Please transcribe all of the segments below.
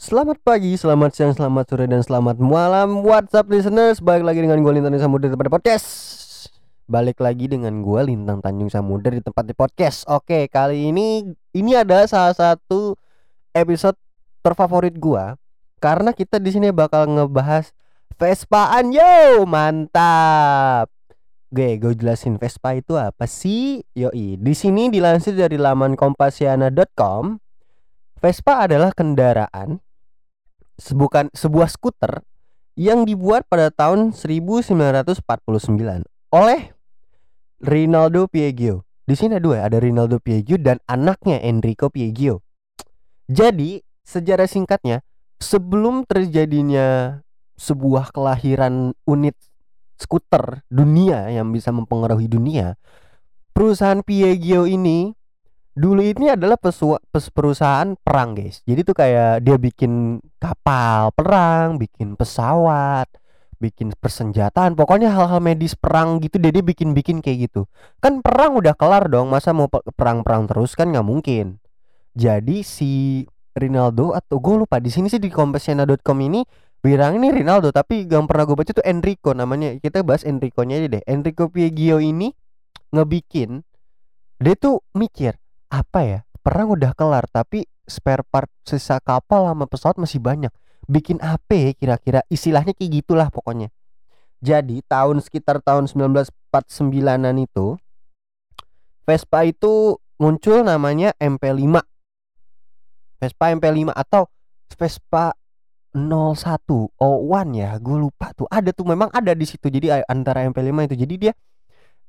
Selamat pagi, selamat siang, selamat sore, dan selamat malam WhatsApp listeners. Balik lagi dengan gue Lintang Samudra di tempat podcast. Balik lagi dengan gue Lintang Tanjung Samudra di tempat di podcast. Oke, kali ini ini ada salah satu episode terfavorit gue Karena kita di sini bakal ngebahas Vespaan yo, mantap. Oke, gue jelasin Vespa itu apa sih? Yoi, di sini dilansir dari laman kompasiana.com Vespa adalah kendaraan sebukan sebuah skuter yang dibuat pada tahun 1949 oleh Rinaldo Piaggio. Di sini ada dua, ada Rinaldo Piaggio dan anaknya Enrico Piaggio. Jadi, sejarah singkatnya, sebelum terjadinya sebuah kelahiran unit skuter dunia yang bisa mempengaruhi dunia, perusahaan Piaggio ini dulu ini adalah pesua, pes, perusahaan perang guys. Jadi tuh kayak dia bikin kapal perang bikin pesawat bikin persenjataan pokoknya hal-hal medis perang gitu dia, dia bikin bikin kayak gitu. Kan perang udah kelar dong masa mau perang-perang terus? Kan nggak mungkin. Jadi si Rinaldo atau gue lupa di sini sih di kompasiana.com ini bilang ini Rinaldo tapi yang pernah gue baca tuh Enrico namanya. Kita bahas Enrico nya aja deh. Enrico Piaggio ini ngebikin dia tuh mikir apa ya perang udah kelar tapi spare part sisa kapal sama pesawat masih banyak. Bikin apa kira-kira istilahnya kayak gitulah pokoknya. Jadi tahun sekitar tahun 1949an itu Vespa itu muncul namanya MP5 Vespa MP5 atau Vespa 01 O1 ya gue lupa tuh. Ada tuh memang ada di situ. Jadi antara MP5 itu. Jadi dia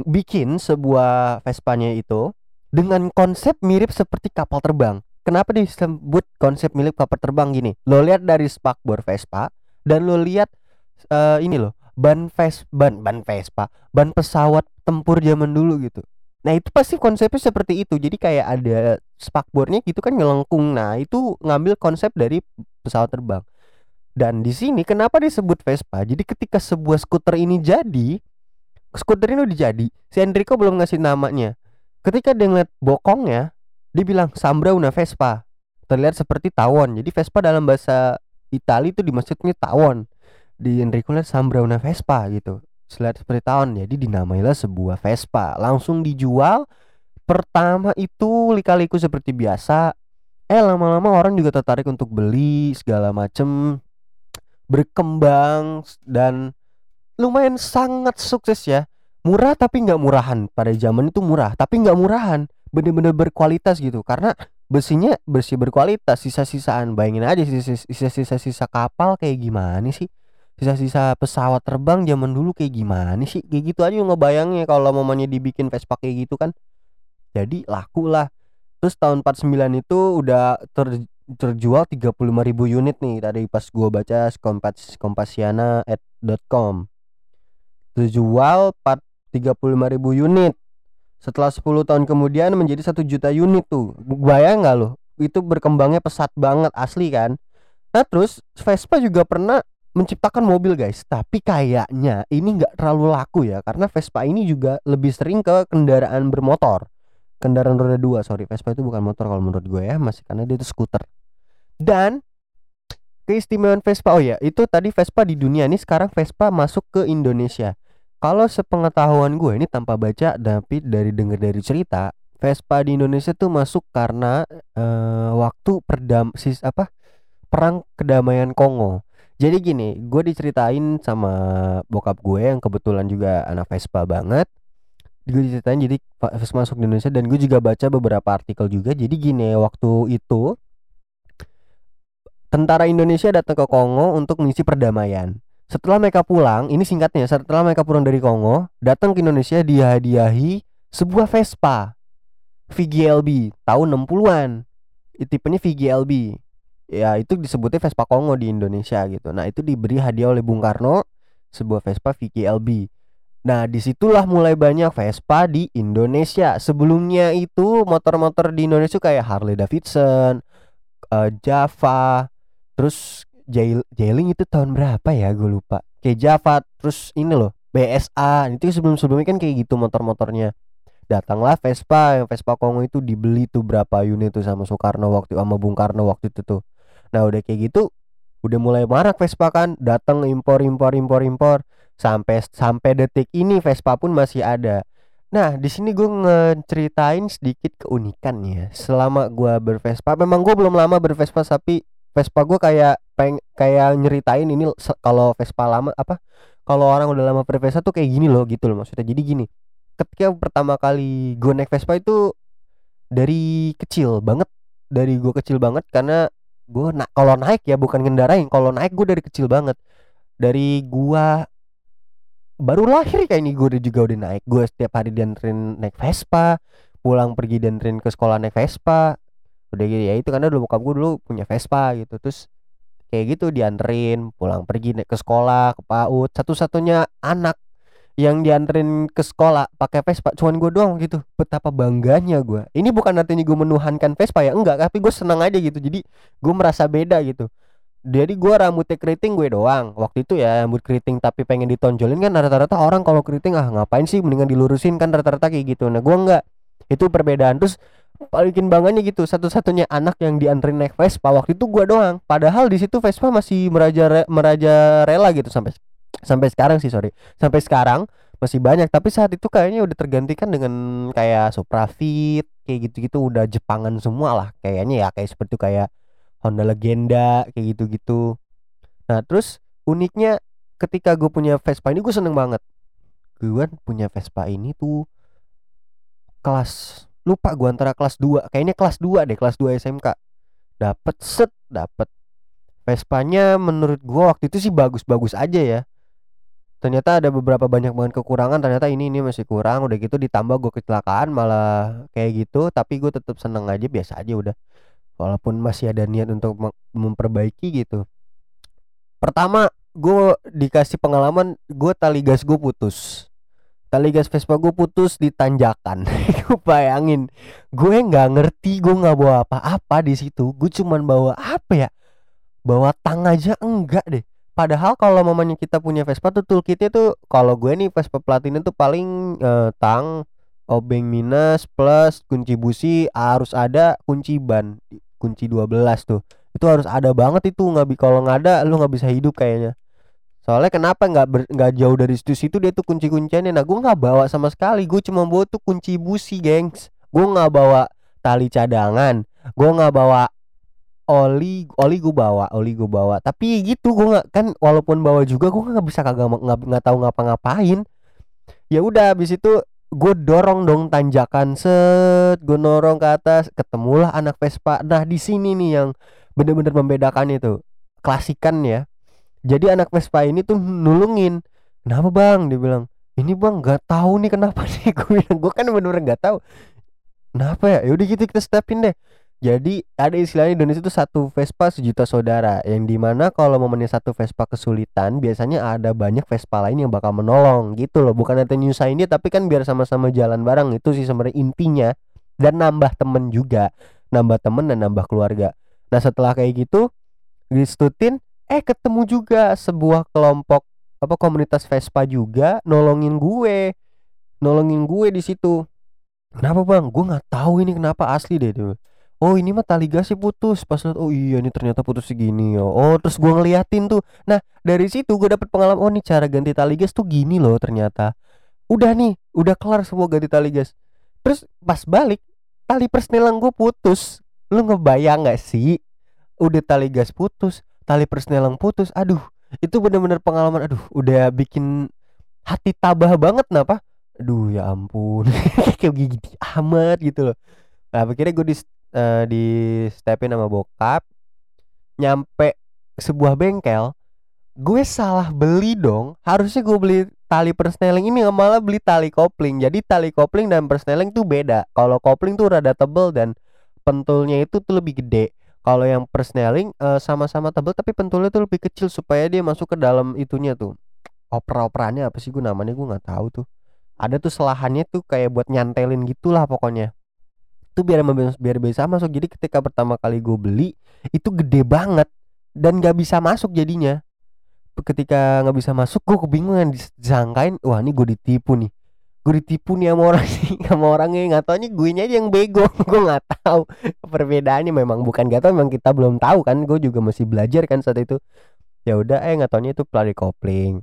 bikin sebuah Vespanya itu dengan konsep mirip seperti kapal terbang. Kenapa disebut konsep mirip kapal terbang gini? Lo lihat dari spakbor Vespa dan lo lihat uh, ini loh ban Ves ban ban Vespa, ban pesawat tempur zaman dulu gitu. Nah itu pasti konsepnya seperti itu. Jadi kayak ada spakbornya gitu kan ngelengkung. Nah itu ngambil konsep dari pesawat terbang. Dan di sini kenapa disebut Vespa? Jadi ketika sebuah skuter ini jadi, skuter ini udah jadi. Si Enrico belum ngasih namanya. Ketika dia ngeliat bokongnya, dia bilang Sambra una Vespa. Terlihat seperti tawon. Jadi Vespa dalam bahasa Itali itu dimaksudnya tawon. Di Enrico lihat Sambra una Vespa gitu. Selihat seperti tawon. Jadi dinamailah sebuah Vespa. Langsung dijual. Pertama itu lika-liku seperti biasa. Eh lama-lama orang juga tertarik untuk beli segala macem berkembang dan lumayan sangat sukses ya murah tapi nggak murahan. Pada zaman itu murah tapi nggak murahan. Bener-bener berkualitas gitu. Karena besinya besi berkualitas. Sisa-sisaan bayangin aja sisa-sisa sisa kapal kayak gimana sih? Sisa-sisa pesawat terbang zaman dulu kayak gimana sih? Kayak gitu aja ngebayangnya kalau mamanya dibikin Vespa kayak gitu kan. Jadi laku lah. Terus tahun 49 itu udah ter, terjual 35 ribu unit nih. Tadi pas gua baca kompas kompasiana.com terjual 4 35 ribu unit. Setelah 10 tahun kemudian menjadi satu juta unit tuh. Bayang nggak loh itu berkembangnya pesat banget asli kan? Nah terus Vespa juga pernah menciptakan mobil guys. Tapi kayaknya ini nggak terlalu laku ya karena Vespa ini juga lebih sering ke kendaraan bermotor. Kendaraan roda dua sorry. Vespa itu bukan motor kalau menurut gue ya masih karena dia itu skuter. Dan keistimewaan Vespa oh ya itu tadi Vespa di dunia ini sekarang Vespa masuk ke Indonesia kalau sepengetahuan gue ini tanpa baca tapi dari dengar dari cerita Vespa di Indonesia tuh masuk karena uh, waktu perdam sis apa perang kedamaian Kongo. Jadi gini, gue diceritain sama bokap gue yang kebetulan juga anak Vespa banget. Gue diceritain jadi Vespa masuk di Indonesia dan gue juga baca beberapa artikel juga. Jadi gini, waktu itu tentara Indonesia datang ke Kongo untuk mengisi perdamaian. Setelah mereka pulang, ini singkatnya, setelah mereka pulang dari Kongo, datang ke Indonesia dihadiahi sebuah Vespa VGLB tahun 60-an. Tipenya VGLB. Ya, itu disebutnya Vespa Kongo di Indonesia gitu. Nah, itu diberi hadiah oleh Bung Karno sebuah Vespa VGLB. Nah, di situlah mulai banyak Vespa di Indonesia. Sebelumnya itu motor-motor di Indonesia kayak Harley Davidson, uh, Java, terus Jail Jailing itu tahun berapa ya? Gue lupa. Kayak Java terus ini loh BSA itu sebelum sebelumnya kan kayak gitu motor-motornya. Datanglah Vespa yang Vespa Kongo itu dibeli tuh berapa unit tuh sama Soekarno waktu sama Bung Karno waktu itu tuh. Nah udah kayak gitu udah mulai marak Vespa kan. Datang impor impor impor impor. Sampai sampai detik ini Vespa pun masih ada. Nah di sini gue ngeceritain sedikit keunikannya. Selama gue bervespa memang gue belum lama bervespa tapi Vespa gue kayak peng kayak nyeritain ini kalau Vespa lama apa kalau orang udah lama bervespa tuh kayak gini loh gitu loh maksudnya. Jadi gini ketika pertama kali gue naik Vespa itu dari kecil banget dari gue kecil banget karena gue na kalau naik ya bukan ngendarain kalau naik gue dari kecil banget. Dari gua baru lahir kayak ini gue juga udah naik gue setiap hari dianterin naik Vespa pulang pergi dianterin ke sekolah naik Vespa. Udah gitu ya itu karena dulu bokap gue dulu punya Vespa gitu terus kayak gitu dianterin pulang pergi ke sekolah ke PAUD satu-satunya anak yang dianterin ke sekolah pakai Vespa cuman gue doang gitu. Betapa bangganya gue ini bukan artinya gue menuhankan Vespa ya enggak tapi gue seneng aja gitu. Jadi gue merasa beda gitu. Jadi gue rambutnya keriting gue doang. Waktu itu ya rambut keriting tapi pengen ditonjolin kan rata-rata orang kalau keriting ah ngapain sih mendingan dilurusin kan rata-rata kayak gitu. Nah gue enggak. Itu perbedaan. Terus paling bangganya gitu. Satu-satunya anak yang dianterin naik Vespa waktu itu gue doang. Padahal di situ Vespa masih meraja meraja rela gitu sampai sampai sekarang sih sorry. Sampai sekarang masih banyak. Tapi saat itu kayaknya udah tergantikan dengan kayak Suprafit kayak gitu-gitu. Udah Jepangan semua lah kayaknya ya. Kayak seperti kayak Honda Legenda kayak gitu-gitu. Nah terus uniknya ketika gue punya Vespa ini gue seneng banget. Gue punya Vespa ini tuh kelas lupa gue antara kelas 2 kayaknya kelas 2 deh kelas 2 SMK dapet set dapet. Vespanya menurut gue waktu itu sih bagus-bagus aja ya. Ternyata ada beberapa banyak banget kekurangan ternyata ini ini masih kurang. Udah gitu ditambah gue kecelakaan malah kayak gitu. Tapi gue tetap seneng aja biasa aja udah. Walaupun masih ada niat untuk memperbaiki gitu. Pertama gue dikasih pengalaman gue tali gas gue putus tali gas Vespa gue putus di tanjakan gue bayangin gue nggak ngerti gue nggak bawa apa-apa di situ gue cuman bawa apa ya bawa tang aja enggak deh Padahal kalau mamanya kita punya Vespa tuh toolkitnya tuh kalau gue nih Vespa Platinum tuh paling uh, tang, obeng minus plus kunci busi harus ada kunci ban kunci 12 tuh. Itu harus ada banget itu nggak kalau nggak ada lu nggak bisa hidup kayaknya. Soalnya kenapa nggak nggak jauh dari situ-situ dia tuh kunci-kunciannya. Nah gue nggak bawa sama sekali. Gue cuma bawa tuh kunci busi, gengs. Gue nggak bawa tali cadangan. Gue nggak bawa oli oli gue bawa oli gue bawa tapi gitu gue nggak kan walaupun bawa juga gue nggak bisa kagak nggak nggak tahu ngapa-ngapain ya udah habis itu gue dorong dong tanjakan set gue dorong ke atas ketemulah anak Vespa nah di sini nih yang bener-bener membedakan itu klasikan ya jadi anak Vespa ini tuh nulungin. Kenapa bang? Dia bilang ini bang nggak tahu nih kenapa nih. Gue bilang gue kan bener-bener nggak tahu. Kenapa ya? Yaudah gitu kita stepin deh. Jadi ada istilahnya Indonesia itu satu Vespa sejuta saudara Yang di mana kalau momennya satu Vespa kesulitan Biasanya ada banyak Vespa lain yang bakal menolong gitu loh. Bukan ada nyusahin dia tapi kan biar sama-sama jalan bareng Itu sih sebenarnya intinya. Dan nambah temen juga. Nambah temen dan nambah keluarga. Nah setelah kayak gitu Distutin Eh ketemu juga sebuah kelompok apa komunitas Vespa juga nolongin gue. Nolongin gue di situ. Kenapa bang? Gue nggak tahu ini kenapa asli deh tuh. Oh ini mah tali gasnya putus. Pas lihat oh iya ini ternyata putus segini ya oh terus gue ngeliatin tuh. Nah dari situ gue dapet pengalaman oh nih cara ganti tali gas tuh gini loh ternyata. Udah nih udah kelar semua ganti tali gas terus pas balik tali persnelang gue putus. Lu ngebayang gak sih? Udah tali gas putus tali persnelang putus aduh itu bener-bener pengalaman aduh udah bikin hati tabah banget napa? Aduh ya ampun kayak gigi amat gitu loh. Nah akhirnya gue di uh, di stepin sama bokap nyampe sebuah bengkel gue salah beli dong harusnya gue beli tali persneling ini malah beli tali kopling. Jadi tali kopling dan persneling tuh beda. Kalau kopling tuh rada tebel dan pentulnya itu tuh lebih gede kalau yang persneling uh, sama-sama tebel tapi pentulnya tuh lebih kecil supaya dia masuk ke dalam itunya tuh. Opera-operannya apa sih gue namanya? Gue nggak tahu tuh. Ada tuh selahannya tuh kayak buat nyantelin gitulah pokoknya. Itu biar biar bisa masuk. Jadi ketika pertama kali gue beli itu gede banget dan gak bisa masuk jadinya. Ketika nggak bisa masuk gue kebingungan disangkain wah ini gue ditipu nih gue ditipu nih sama orang sih sama orangnya nggak taunya gue aja yang bego. Gue nggak tahu. Perbedaannya memang bukan gak tau memang kita belum tahu kan. Gue juga masih belajar kan saat itu. Ya udah eh nggak taunya itu pelari kopling.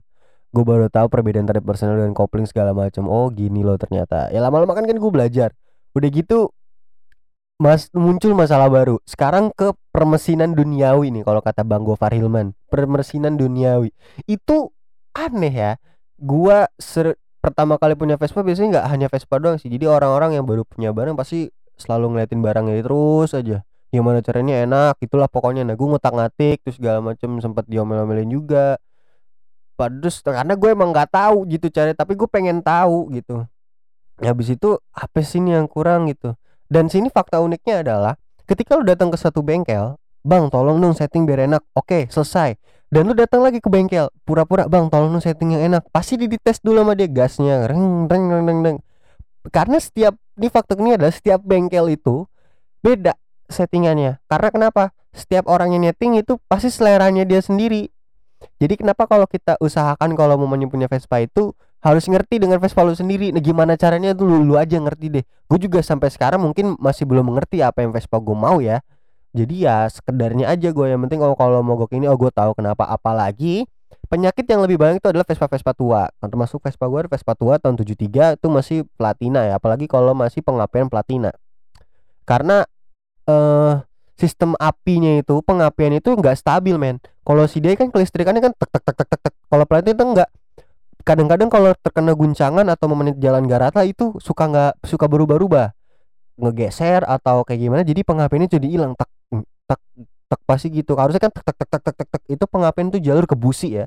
Gue baru tahu perbedaan tarif personal dan kopling segala macam. Oh gini loh ternyata. Ya lama-lama kan kan gue belajar. Udah gitu mas muncul masalah baru. Sekarang ke permesinan duniawi nih kalau kata bang Gofar Hilman. Permesinan duniawi. Itu aneh ya. Gua ser pertama kali punya Vespa biasanya nggak hanya Vespa doang sih. Jadi orang-orang yang baru punya barang pasti selalu ngeliatin barangnya terus aja. Gimana caranya enak itulah pokoknya. Nah gue ngutak ngatik terus segala macem sempat diomel-omelin juga. Padus karena gue emang nggak tahu gitu cara tapi gue pengen tahu gitu. Habis itu apa sih ini yang kurang gitu? Dan sini fakta uniknya adalah ketika lu datang ke satu bengkel, "Bang, tolong dong setting biar enak." Oke, selesai. Dan lu datang lagi ke bengkel, pura-pura, "Bang, tolong dong setting yang enak." Pasti dites dulu sama dia gasnya. Reng reng reng reng. reng. Karena setiap ini fakta ini adalah setiap bengkel itu beda settingannya. Karena kenapa? Setiap orang yang netting itu pasti seleranya dia sendiri. Jadi kenapa kalau kita usahakan kalau mau punya Vespa itu harus ngerti dengan Vespa lu sendiri. Nah, gimana caranya tuh lu, lu aja ngerti deh. Gue juga sampai sekarang mungkin masih belum mengerti apa yang Vespa gue mau ya. Jadi ya sekedarnya aja gue yang penting kalau kalau mogok ini oh gue tahu kenapa apalagi penyakit yang lebih banyak itu adalah Vespa Vespa tua. Kan termasuk Vespa gue Vespa tua tahun 73 itu masih platina ya, apalagi kalau masih pengapian platina. Karena eh sistem apinya itu pengapian itu nggak stabil men kalau si dia kan kelistrikannya kan tek tek tek tek tek, tek. kalau platina itu enggak kadang-kadang kalau terkena guncangan atau memenit jalan garata itu suka nggak suka berubah-ubah ngegeser atau kayak gimana jadi pengapiannya jadi hilang tak tak tak pasti gitu. Harusnya kan tak tak tak tak tak tak, itu pengapian itu jalur ke busi ya.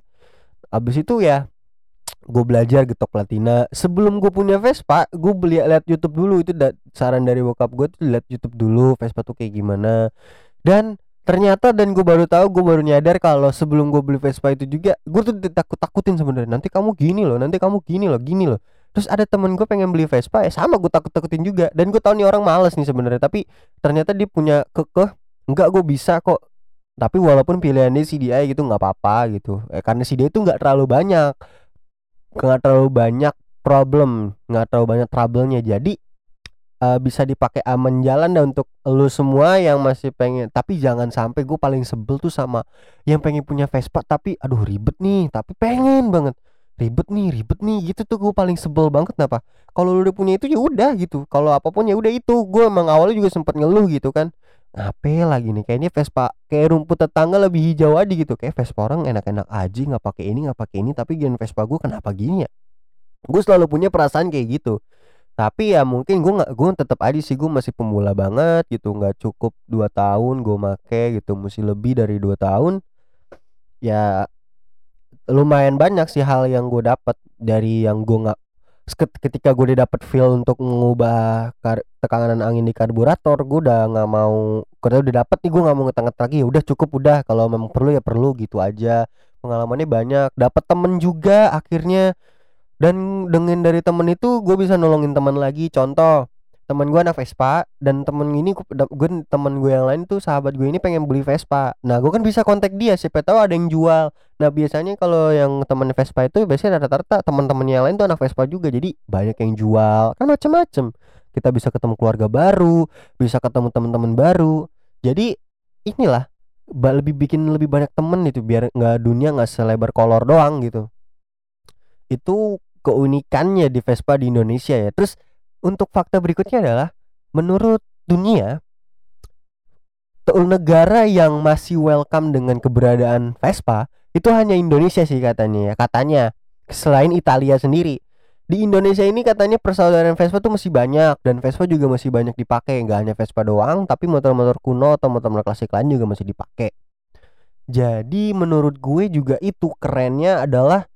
Abis itu ya gue belajar gitu platina. Sebelum gue punya Vespa gue beli lihat YouTube dulu. Itu da saran dari bokap gue tuh lihat YouTube dulu Vespa tuh kayak gimana. Dan ternyata dan gue baru tahu gue baru nyadar kalau sebelum gue beli Vespa itu juga gue tuh takut takutin sebenarnya. Nanti kamu gini loh nanti kamu gini loh gini loh. Terus ada temen gue pengen beli Vespa ya sama gue takut takutin juga. Dan gue tahu nih orang males nih sebenarnya tapi ternyata dia punya kekeh enggak gue bisa kok. Tapi walaupun pilihannya CDI gitu nggak apa-apa gitu. Eh, karena CDI itu nggak terlalu banyak. Nggak terlalu banyak problem nggak terlalu banyak trouble-nya. Jadi uh, bisa dipakai aman jalan dan untuk lu semua yang masih pengen. Tapi jangan sampai gue paling sebel tuh sama yang pengen punya Vespa tapi aduh ribet nih. Tapi pengen banget ribet nih ribet nih gitu tuh gue paling sebel banget kenapa? Kalau lu udah punya itu ya udah gitu. Kalau apa pun ya udah itu. Gue emang awalnya juga sempat ngeluh gitu kan. Ngapain lagi nih? Kayaknya Vespa kayak rumput tetangga lebih hijau aja gitu. Kayak Vespa orang enak-enak aja nggak pakai ini nggak pakai ini. Tapi gen Vespa gue kenapa gini ya? Gue selalu punya perasaan kayak gitu. Tapi ya mungkin gue nggak gue tetap aja sih gue masih pemula banget gitu. Nggak cukup dua tahun gue make gitu. Mesti lebih dari dua tahun. Ya lumayan banyak sih hal yang gue dapat dari yang gue nggak ketika gue udah dapet feel untuk mengubah tekanan angin di karburator gue udah nggak mau karena udah dapet nih gue nggak mau ngeteng lagi ya udah cukup udah. Kalau memang perlu ya perlu gitu aja. Pengalamannya banyak dapat temen juga akhirnya. Dan dengan dari temen itu gue bisa nolongin teman lagi. Contoh teman gue anak Vespa dan temen ini gue temen gue yang lain tuh sahabat gue ini pengen beli Vespa. Nah gue kan bisa kontak dia siapa tahu ada yang jual. Nah biasanya kalau yang temen Vespa itu biasanya rata-rata teman-teman yang lain tuh anak Vespa juga jadi banyak yang jual. Kan macem-macem. Kita bisa ketemu keluarga baru bisa ketemu teman-teman baru. Jadi inilah lebih bikin lebih banyak temen itu biar nggak dunia nggak selebar kolor doang gitu. Itu keunikannya di Vespa di Indonesia ya. Terus untuk fakta berikutnya adalah menurut dunia negara yang masih welcome dengan keberadaan Vespa itu hanya Indonesia sih katanya ya. Katanya selain Italia sendiri. Di Indonesia ini katanya persaudaraan Vespa tuh masih banyak dan Vespa juga masih banyak dipakai. Gak hanya Vespa doang, tapi motor-motor kuno atau motor-motor klasik lain juga masih dipakai. Jadi menurut gue juga itu kerennya adalah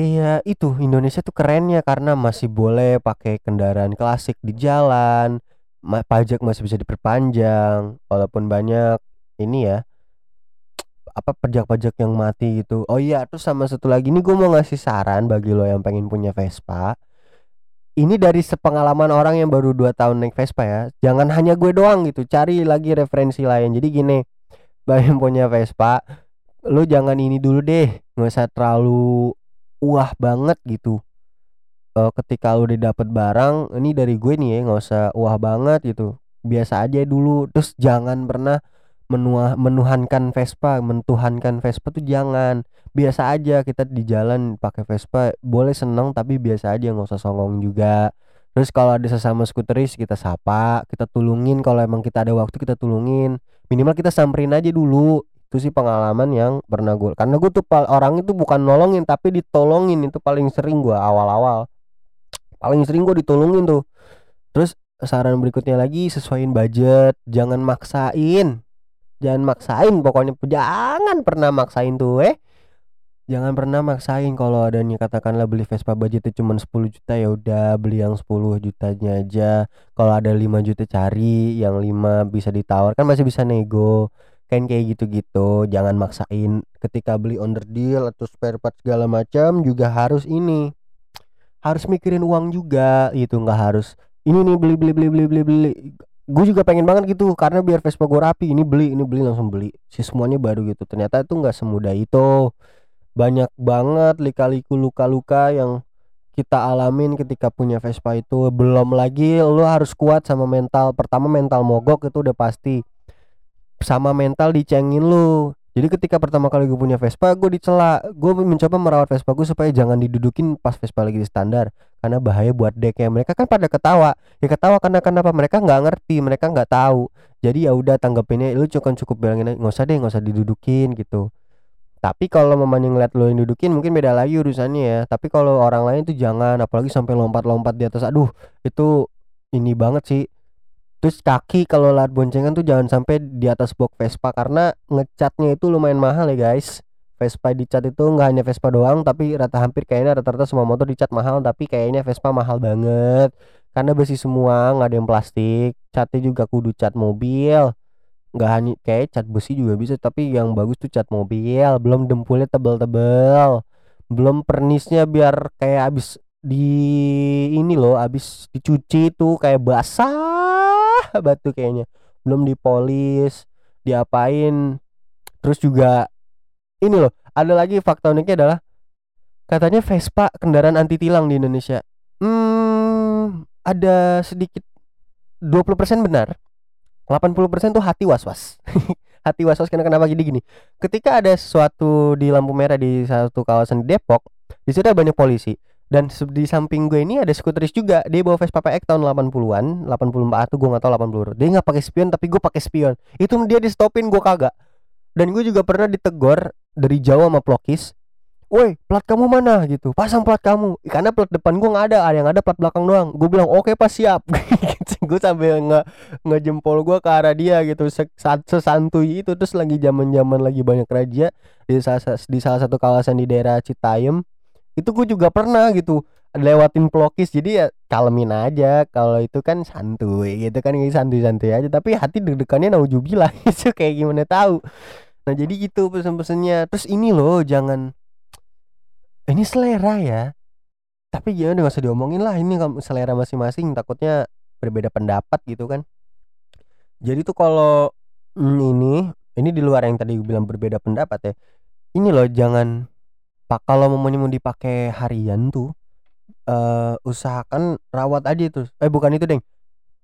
Kayak itu Indonesia tuh kerennya karena masih boleh pakai kendaraan klasik di jalan, ma pajak masih bisa diperpanjang walaupun banyak ini ya apa pajak-pajak yang mati gitu. Oh iya, terus sama satu lagi nih gue mau ngasih saran bagi lo yang pengen punya Vespa. Ini dari sepengalaman orang yang baru 2 tahun naik Vespa ya. Jangan hanya gue doang gitu, cari lagi referensi lain. Jadi gini, bagi yang punya Vespa, lo jangan ini dulu deh, nggak usah terlalu wah banget gitu. Uh, ketika lu udah dapet barang ini dari gue nih ya nggak usah wah banget gitu. Biasa aja dulu terus jangan pernah menuah menuhankan Vespa mentuhankan Vespa tuh jangan. Biasa aja kita di jalan pakai Vespa boleh seneng tapi biasa aja nggak usah songong juga. Terus kalau ada sesama skuteris kita sapa kita tulungin. Kalau emang kita ada waktu kita tulungin. Minimal kita samperin aja dulu itu sih pengalaman yang pernah gue karena gue tuh orang itu bukan nolongin tapi ditolongin. Itu paling sering gue awal-awal. Paling sering gue ditolongin tuh. Terus saran berikutnya lagi sesuaiin budget jangan maksain. Jangan maksain pokoknya jangan pernah maksain tuh eh. Jangan pernah maksain kalau adanya katakanlah beli Vespa budgetnya cuma 10 juta ya udah beli yang 10 jutanya aja. Kalau ada 5 juta cari yang 5 bisa ditawar kan masih bisa nego kan kayak gitu-gitu jangan maksain ketika beli under deal atau spare part segala macam juga harus ini harus mikirin uang juga gitu nggak harus ini nih beli beli beli beli beli beli. Gue juga pengen banget gitu karena biar Vespa gue rapi ini beli ini beli langsung beli. Si semuanya baru gitu. Ternyata itu nggak semudah itu. Banyak banget lika-liku luka-luka yang kita alamin ketika punya Vespa itu. Belum lagi lu harus kuat sama mental. Pertama mental mogok itu udah pasti sama mental dicengin lu. Jadi ketika pertama kali gue punya Vespa gue dicela. Gue mencoba merawat Vespa gue supaya jangan didudukin pas Vespa lagi di standar. Karena bahaya buat dek ya. Mereka kan pada ketawa. Ya ketawa karena kenapa? Mereka nggak ngerti. Mereka nggak tahu. Jadi ya udah tanggapinnya lu cukup cukup bilangin nggak usah deh nggak usah didudukin gitu. Tapi kalau mamanya ngeliat lo yang dudukin mungkin beda lagi urusannya ya. Tapi kalau orang lain tuh jangan. Apalagi sampai lompat-lompat di atas. Aduh itu ini banget sih Terus kaki kalau lat boncengan tuh jangan sampai di atas box Vespa karena ngecatnya itu lumayan mahal ya guys. Vespa dicat itu nggak hanya Vespa doang tapi rata hampir kayaknya rata-rata semua motor dicat mahal tapi kayaknya Vespa mahal banget. Karena besi semua nggak ada yang plastik. Catnya juga kudu cat mobil. Nggak hanya kayak cat besi juga bisa tapi yang bagus tuh cat mobil. Belum dempulnya tebel-tebel. Belum pernisnya biar kayak abis di ini loh abis dicuci tuh kayak basah batu kayaknya. Belum dipolis diapain. Terus juga ini loh ada lagi fakta uniknya adalah katanya Vespa kendaraan anti tilang di Indonesia. Hmm ada sedikit 20% benar 80% tuh hati was-was. Hati was-was karena kenapa? Gini gini ketika ada sesuatu di lampu merah di satu kawasan Depok di situ ada banyak polisi dan di samping gue ini ada skuteris juga. Dia bawa Vespa PX tahun 80-an 84 tuh gue gak tau 80 dia nggak pakai spion tapi gue pakai spion. Itu dia di stopin gue kagak. Dan gue juga pernah ditegor dari Jawa sama Plokis. Woi plat kamu mana? Gitu. Pasang plat kamu. Karena plat depan gue nggak ada ada yang ada plat belakang doang. Gue bilang oke okay, pas siap gue sambil nge ngejempol gue ke arah dia gitu. Saat sesantuy itu. Terus lagi zaman zaman lagi banyak raja di salah, di salah satu kawasan di daerah Citayam itu gue juga pernah gitu lewatin pelokis jadi ya kalemin aja kalau itu kan santuy gitu kan santuy-santuy aja. Tapi hati deg-degannya naujubillah itu kayak gimana tahu. Nah jadi gitu pesen-pesennya terus ini loh jangan ini selera ya. Tapi jangan nggak usah diomongin lah ini selera masing-masing takutnya berbeda pendapat gitu kan. Jadi tuh kalau mm, ini ini di luar yang tadi gue bilang berbeda pendapat ya. Ini loh jangan pak kalau mau dipakai harian tuh uh, usahakan rawat aja itu eh bukan itu deng.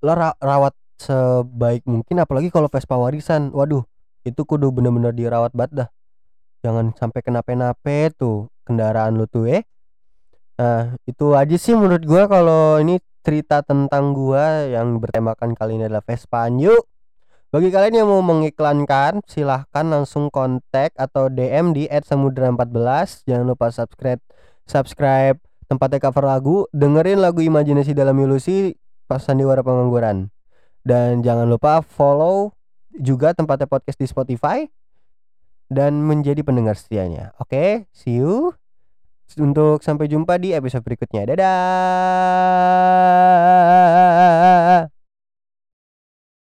Lo ra rawat sebaik mungkin apalagi kalau Vespa warisan. Waduh itu kudu bener-bener dirawat banget dah. Jangan sampai kenapa-napa tuh kendaraan lu tuh eh. Nah itu aja sih menurut gua kalau ini cerita tentang gua yang bertemakan kali ini adalah Vespa. Yuk bagi kalian yang mau mengiklankan, silahkan langsung kontak atau DM di @samudra14. Jangan lupa subscribe subscribe tempatnya cover lagu, dengerin lagu Imajinasi dalam Ilusi pas sandiwara pengangguran. Dan jangan lupa follow juga tempatnya podcast di Spotify dan menjadi pendengar setianya. Oke, okay, see you. Untuk sampai jumpa di episode berikutnya. Dadah.